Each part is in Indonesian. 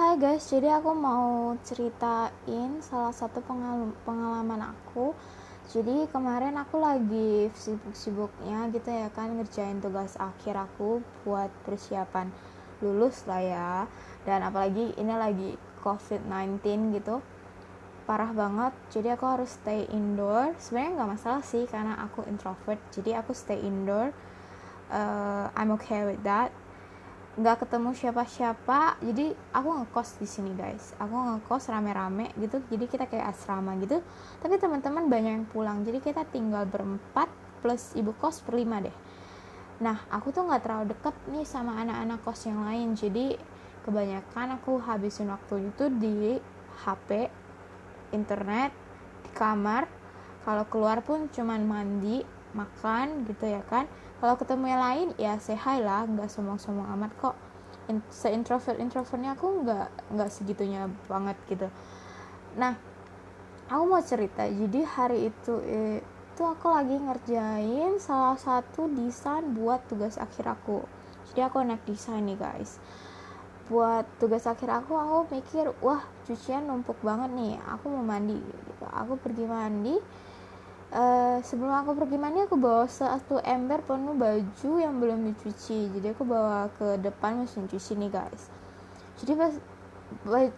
Hai guys, jadi aku mau ceritain salah satu pengal- pengalaman aku. Jadi kemarin aku lagi sibuk-sibuknya gitu ya kan ngerjain tugas akhir aku buat persiapan lulus lah ya. Dan apalagi ini lagi COVID-19 gitu. Parah banget. Jadi aku harus stay indoor. Sebenarnya nggak masalah sih karena aku introvert. Jadi aku stay indoor. Uh, I'm okay with that nggak ketemu siapa-siapa jadi aku ngekos di sini guys. Aku ngekos rame-rame gitu jadi kita kayak asrama gitu. Tapi teman-teman banyak yang pulang jadi kita tinggal berempat plus ibu kos berlima deh. Nah aku tuh nggak terlalu deket nih sama anak-anak kos yang lain jadi kebanyakan aku habisin waktu itu di HP internet di kamar. Kalau keluar pun cuman mandi makan gitu ya kan kalau ketemu yang lain ya sehat lah nggak sombong-sombong amat kok. Se introvert introvertnya aku nggak nggak segitunya banget gitu. Nah aku mau cerita. Jadi hari itu itu aku lagi ngerjain salah satu desain buat tugas akhir aku. Jadi aku anak desain nih guys. Buat tugas akhir aku aku mikir wah cucian numpuk banget nih. Aku mau mandi. Gitu. Aku pergi mandi uh, sebelum aku pergi mandi aku bawa satu ember penuh baju yang belum dicuci. Jadi aku bawa ke depan mesin cuci nih guys. Jadi pas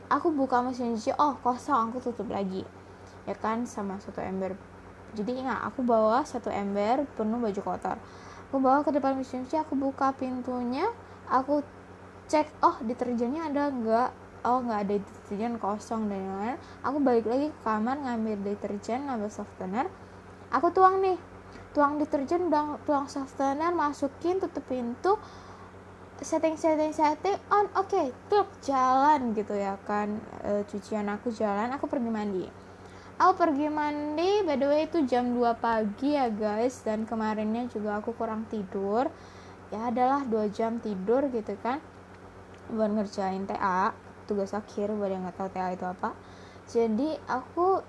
aku buka mesin cuci oh kosong aku tutup lagi. Ya kan sama satu ember. Jadi ingat aku bawa satu ember penuh baju kotor. Aku bawa ke depan mesin cuci aku buka pintunya aku cek oh deterjennya ada enggak oh nggak ada deterjen kosong dan lain-lain. Aku balik lagi ke kamar ngambil deterjen ngambil softener aku tuang nih tuang deterjen dan tuang softener masukin tutup pintu setting setting setting on oke okay, tuh jalan gitu ya kan. E, cucian aku jalan aku pergi mandi. Aku pergi mandi by the way itu jam 2 pagi ya guys dan kemarinnya juga aku kurang tidur. Ya adalah dua jam tidur gitu kan buat ngerjain TA tugas akhir buat yang nggak tahu TA itu apa. Jadi aku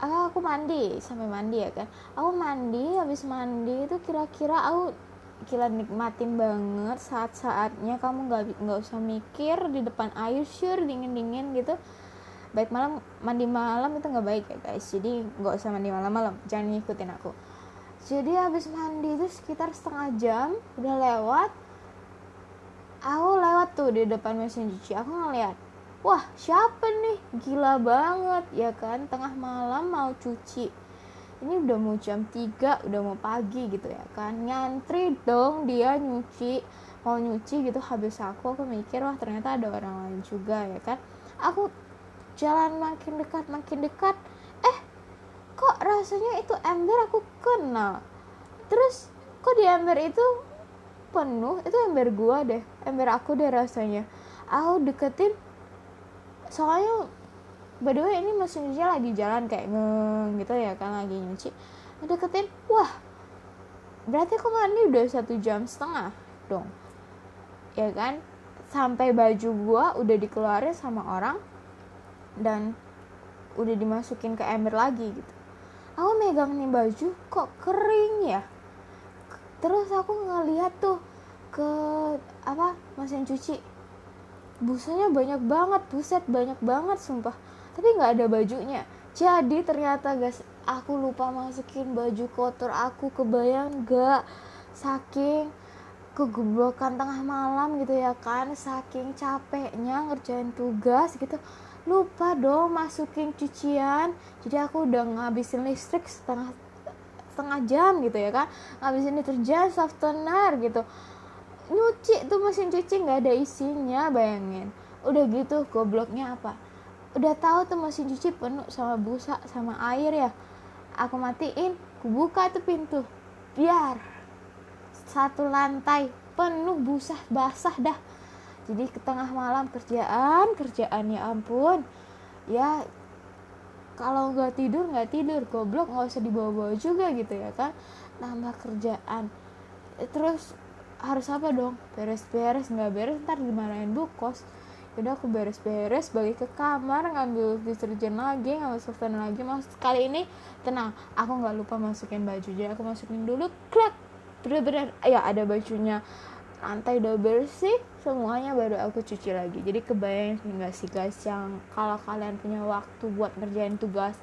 ah, aku mandi sampai mandi ya kan. Aku mandi habis mandi itu kira-kira aku kira nikmatin banget saat-saatnya. Kamu nggak nggak usah mikir di depan air sure dingin-dingin gitu. Baik malam mandi malam itu nggak baik ya guys. Jadi nggak usah mandi malam-malam jangan ngikutin aku. Jadi habis mandi itu sekitar setengah jam udah lewat. Aku lewat tuh di depan mesin cuci. Aku ngeliat wah siapa nih? Gila banget ya kan? Tengah malam mau cuci. Ini udah mau jam 3 udah mau pagi gitu ya kan? Nyantri dong dia nyuci. Mau nyuci gitu habis aku aku mikir wah ternyata ada orang lain juga ya kan? Aku jalan makin dekat makin dekat. Eh kok rasanya itu ember aku kenal terus kok di ember itu penuh? Itu ember gua deh ember aku deh rasanya. Aku deketin soalnya by the way ini mesin cuci lagi jalan kayak ngeng gitu ya kan lagi nyuci. Deketin wah berarti aku mandi udah satu jam setengah dong. Ya kan? Sampai baju gua udah dikeluarin sama orang dan udah dimasukin ke ember lagi gitu. Aku megang nih baju kok kering ya? Terus aku ngeliat tuh ke apa mesin cuci busanya banyak banget buset banyak banget sumpah. Tapi nggak ada bajunya. Jadi ternyata guys aku lupa masukin baju kotor aku kebayang gak saking kegoblokan tengah malam gitu ya kan saking capeknya ngerjain tugas gitu lupa dong masukin cucian. Jadi aku udah ngabisin listrik setengah setengah jam gitu ya kan ngabisin deterjen softener gitu nyuci tuh mesin cuci nggak ada isinya bayangin. Udah gitu gobloknya apa? Udah tahu tuh mesin cuci penuh sama busa sama air ya? Aku matiin aku buka tuh pintu. Biar satu lantai penuh busa basah dah. Jadi ke tengah malam kerjaan kerjaan ya ampun. Ya kalau nggak tidur nggak tidur. Goblok nggak usah dibawa-bawa juga gitu ya kan? Nambah kerjaan. Terus harus apa dong? Beres-beres nggak beres ntar dimarahin bu kos. Udah aku beres-beres balik ke kamar ngambil deterjen lagi ngambil softener lagi. Mas kali ini tenang aku nggak lupa masukin baju. Jadi aku masukin dulu klak bener-bener. Ya ada bajunya. Lantai udah bersih semuanya baru aku cuci lagi. Jadi kebayang nggak sih guys yang kalau kalian punya waktu buat ngerjain tugas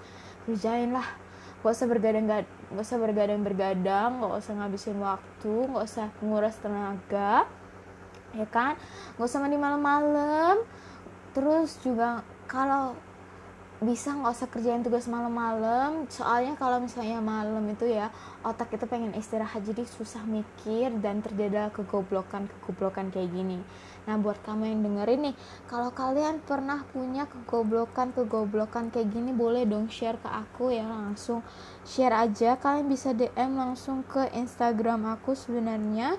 kerjain lah gak usah bergadang gak usah bergadang bergadang gak usah ngabisin waktu gak usah nguras tenaga ya kan? Gak usah mandi malam-malam. Terus juga kalau bisa nggak usah kerjain tugas malam-malam. Soalnya kalau misalnya malam itu ya otak itu pengen istirahat jadi susah mikir dan terjadi kegoblokan kegoblokan kayak gini. Nah buat kamu yang dengerin nih kalau kalian pernah punya kegoblokan kegoblokan kayak gini boleh dong share ke aku ya langsung share aja. Kalian bisa DM langsung ke Instagram aku sebenarnya.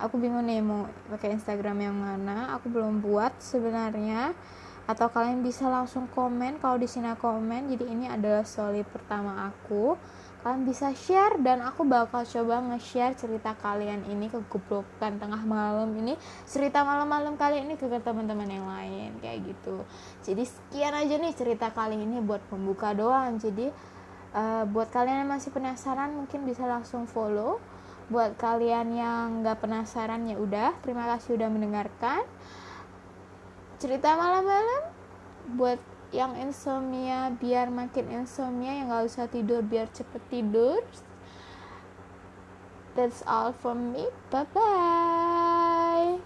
Aku bingung nih mau pakai Instagram yang mana aku belum buat sebenarnya atau kalian bisa langsung komen kalau di sini komen jadi ini adalah story pertama aku. Kalian bisa share dan aku bakal coba nge-share cerita kalian ini ke kegoblokan tengah malam ini. Cerita malam-malam kali ini ke teman-teman yang lain kayak gitu. Jadi sekian aja nih cerita kali ini buat pembuka doang. Jadi uh, buat kalian yang masih penasaran mungkin bisa langsung follow. Buat kalian yang nggak penasaran ya udah. Terima kasih udah mendengarkan cerita malam-malam? Buat yang insomnia biar makin insomnia yang gak usah tidur biar cepet tidur. That's all from me. Bye bye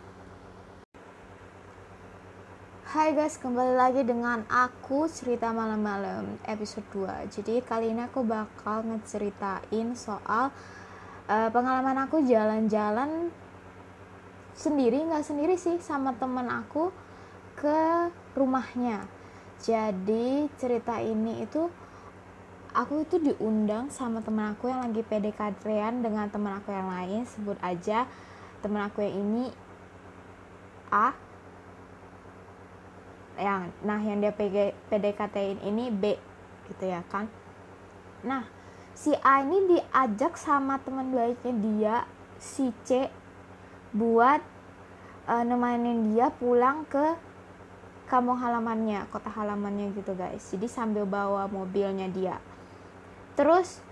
Hai guys, kembali lagi dengan aku cerita malam-malam episode 2 Jadi kali ini aku bakal ngeceritain soal uh, pengalaman aku jalan-jalan sendiri, nggak sendiri sih sama temen aku ke rumahnya. Jadi cerita ini itu aku itu diundang sama teman aku yang lagi pdkt dengan teman aku yang lain. Sebut aja teman aku yang ini A. Yang nah yang dia PDKT ini B gitu ya kan? Nah si A ini diajak sama teman baiknya dia si C buat uh, nemenin dia pulang ke kampung halamannya kota halamannya gitu guys. Jadi sambil bawa mobilnya dia. Terus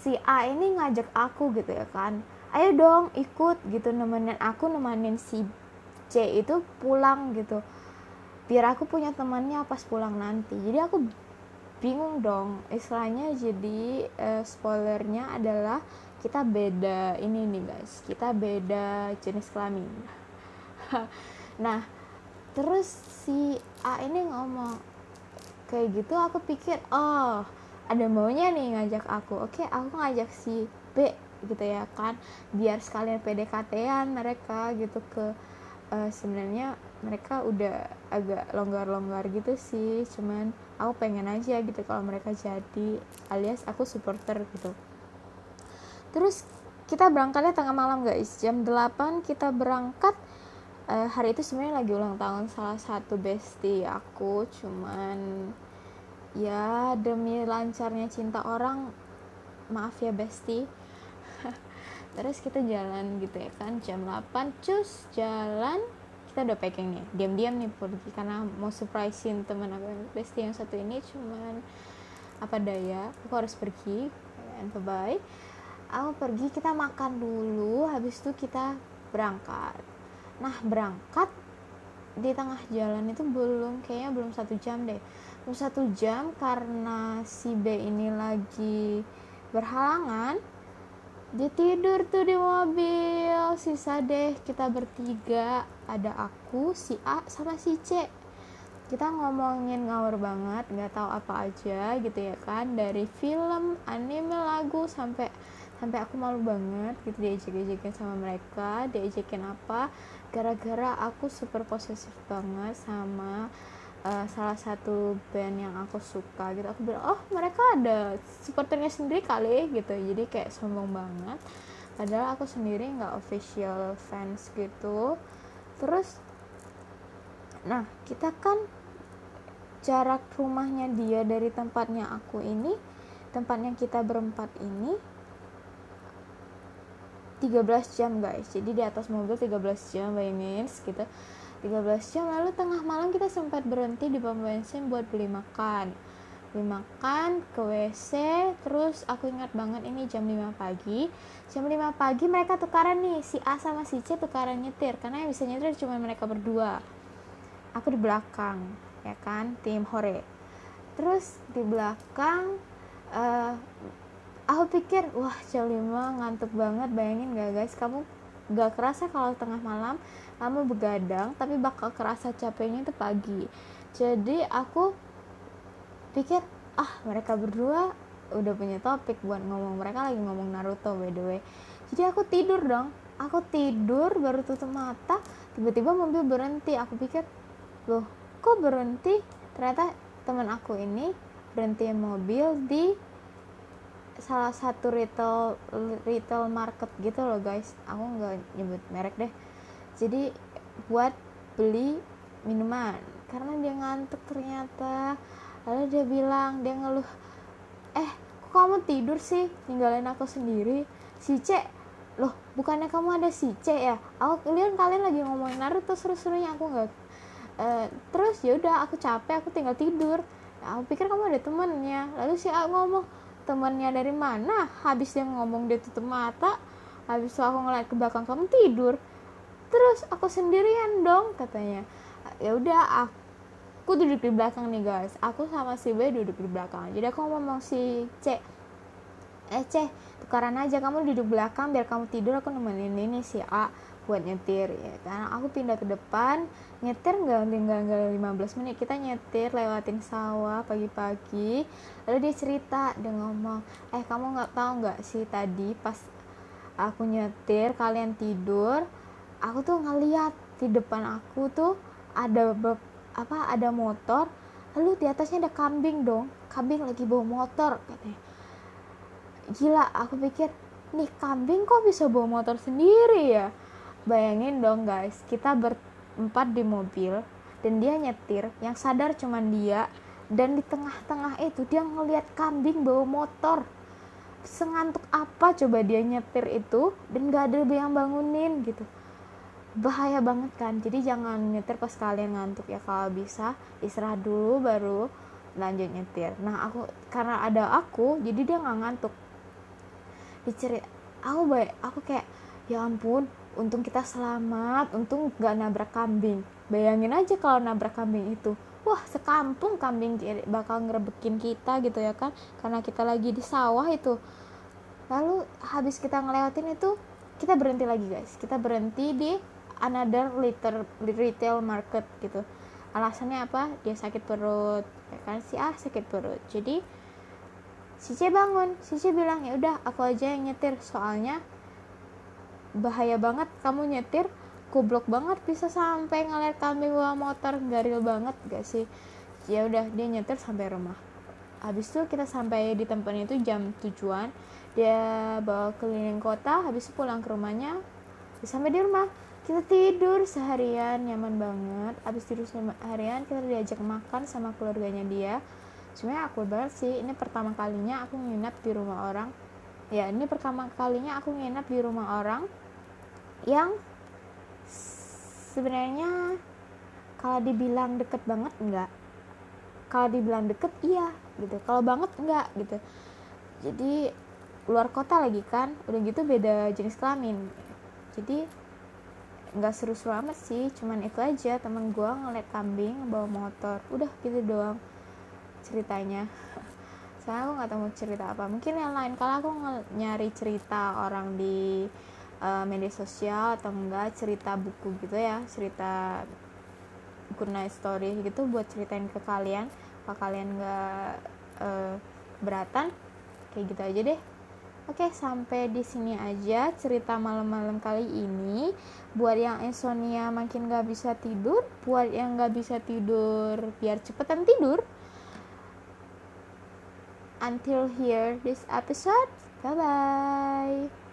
si A ini ngajak aku gitu ya kan. Ayo dong ikut gitu nemenin aku nemenin si C itu pulang gitu. Biar aku punya temannya pas pulang nanti. Jadi aku bingung dong. Istilahnya jadi uh, spoilernya adalah kita beda ini nih guys. Kita beda jenis kelamin. Nah terus si A ini ngomong kayak gitu aku pikir oh ada maunya nih ngajak aku. Oke aku ngajak si B gitu ya kan biar sekalian PDKT-an mereka gitu ke uh, sebenarnya mereka udah agak longgar-longgar gitu sih cuman aku pengen aja gitu kalau mereka jadi alias aku supporter gitu. Terus kita berangkatnya tengah malam guys jam 8 kita berangkat uh, hari itu sebenarnya lagi ulang tahun salah satu bestie aku cuman ya demi lancarnya cinta orang maaf ya bestie. Terus kita jalan gitu ya kan jam 8 cus jalan. Kita udah packing nih diam-diam nih pergi karena mau surprisein temen aku yang bestie yang satu ini cuman apa daya aku harus pergi and bye bye aku pergi kita makan dulu habis itu kita berangkat nah berangkat di tengah jalan itu belum kayaknya belum satu jam deh. Belum satu jam karena si B ini lagi berhalangan dia tidur tuh di mobil. Sisa deh kita bertiga ada aku si A sama si C. Kita ngomongin ngawur banget nggak tahu apa aja gitu ya kan dari film anime lagu sampai sampai aku malu banget gitu diajak-ajakin sama mereka diajakin apa gara-gara aku super posesif banget sama uh, salah satu band yang aku suka gitu. Aku bilang oh mereka ada supporternya sendiri kali gitu. Jadi kayak sombong banget. Padahal aku sendiri nggak official fans gitu. Terus nah kita kan jarak rumahnya dia dari tempatnya aku ini tempatnya kita berempat ini 13 jam guys. Jadi di atas mobil 13 jam bayangin gitu. 13 jam lalu tengah malam kita sempat berhenti di pom bensin buat beli makan. Beli makan ke WC terus aku ingat banget ini jam 5 pagi. Jam 5 pagi mereka tukaran nih si A sama si C tukaran nyetir karena yang bisa nyetir cuma mereka berdua. Aku di belakang ya kan tim hore. Terus di belakang uh, aku pikir wah jam 5 ngantuk banget bayangin gak guys? Kamu gak kerasa kalau tengah malam kamu begadang tapi bakal kerasa capeknya itu pagi. Jadi aku pikir ah mereka berdua udah punya topik buat ngomong. Mereka lagi ngomong Naruto by the way. Jadi aku tidur dong. Aku tidur baru tutup mata tiba-tiba mobil berhenti. Aku pikir loh kok berhenti? Ternyata teman aku ini berhenti mobil di salah satu retail retail market gitu loh guys. Aku nggak nyebut merek deh. Jadi buat beli minuman. Karena dia ngantuk ternyata. Lalu dia bilang dia ngeluh eh kok kamu tidur sih? Ninggalin aku sendiri? Si C loh bukannya kamu ada si C ya? Aku lihat kalian lagi ngomongin Naruto seru-serunya. Aku nggak uh, terus ya udah aku capek aku tinggal tidur. Aku pikir kamu ada temennya. Lalu si A ngomong temannya dari mana habis dia ngomong dia tutup mata habis itu aku ngeliat ke belakang kamu tidur. Terus aku sendirian dong katanya. Ya udah aku duduk di belakang nih guys. Aku sama si B duduk di belakang. Jadi aku ngomong si C. Eh C tukaran aja kamu duduk belakang biar kamu tidur aku nemenin ini si A buat nyetir ya karena aku pindah ke depan nyetir nggak tinggal nggak 15 menit. Kita nyetir lewatin sawah pagi-pagi lalu dia cerita dia ngomong eh kamu nggak tahu nggak sih tadi pas aku nyetir kalian tidur aku tuh ngeliat di depan aku tuh ada apa ada motor lalu di atasnya ada kambing dong. Kambing lagi bawa motor katanya. Gila aku pikir nih kambing kok bisa bawa motor sendiri ya bayangin dong guys. Kita berempat di mobil dan dia nyetir yang sadar cuman dia dan di tengah-tengah itu dia ngelihat kambing bawa motor. Sengantuk apa coba dia nyetir itu dan gak ada yang bangunin gitu. Bahaya banget kan? Jadi jangan nyetir pas kalian ngantuk ya. Kalau bisa istirahat dulu baru lanjut nyetir. Nah aku karena ada aku jadi dia nggak ngantuk. Dicerit aku baik aku kayak ya ampun untung kita selamat untung gak nabrak kambing. Bayangin aja kalau nabrak kambing itu. Wah sekampung kambing bakal ngerebekin kita gitu ya kan? Karena kita lagi di sawah itu. Lalu habis kita ngelewatin itu kita berhenti lagi guys. Kita berhenti di another liter retail market gitu. Alasannya apa? Dia sakit perut. Ya kan? Si A sakit perut. Jadi si C bangun. Si C bilang ya udah aku aja yang nyetir. Soalnya bahaya banget kamu nyetir goblok banget bisa sampai ngeliat kambing bawa motor garil banget gak sih? Ya udah dia nyetir sampai rumah. Habis itu kita sampai di tempat itu jam tujuan dia bawa keliling kota habis itu pulang ke rumahnya sampai di rumah. Kita tidur seharian nyaman banget. Habis tidur seharian kita diajak makan sama keluarganya dia. Sebenarnya aku banget sih ini pertama kalinya aku nginep di rumah orang ya ini pertama kalinya aku nginep di rumah orang yang sebenarnya kalau dibilang deket banget enggak. Kalau dibilang deket iya gitu. Kalau banget enggak gitu. Jadi luar kota lagi kan udah gitu beda jenis kelamin. Jadi nggak seru-seru amat sih cuman itu aja. Temen gue ngeliat kambing bawa motor udah gitu doang ceritanya saya aku nggak tahu mau cerita apa. Mungkin yang lain kalau aku nyari cerita orang di uh, media sosial atau enggak cerita buku gitu ya cerita buku night story gitu buat ceritain ke kalian. Kalau kalian nggak uh, beratan kayak gitu aja deh. Oke, sampai di sini aja cerita malam-malam kali ini. Buat yang insomnia makin gak bisa tidur, buat yang gak bisa tidur biar cepetan tidur, until here this episode. Bye bye.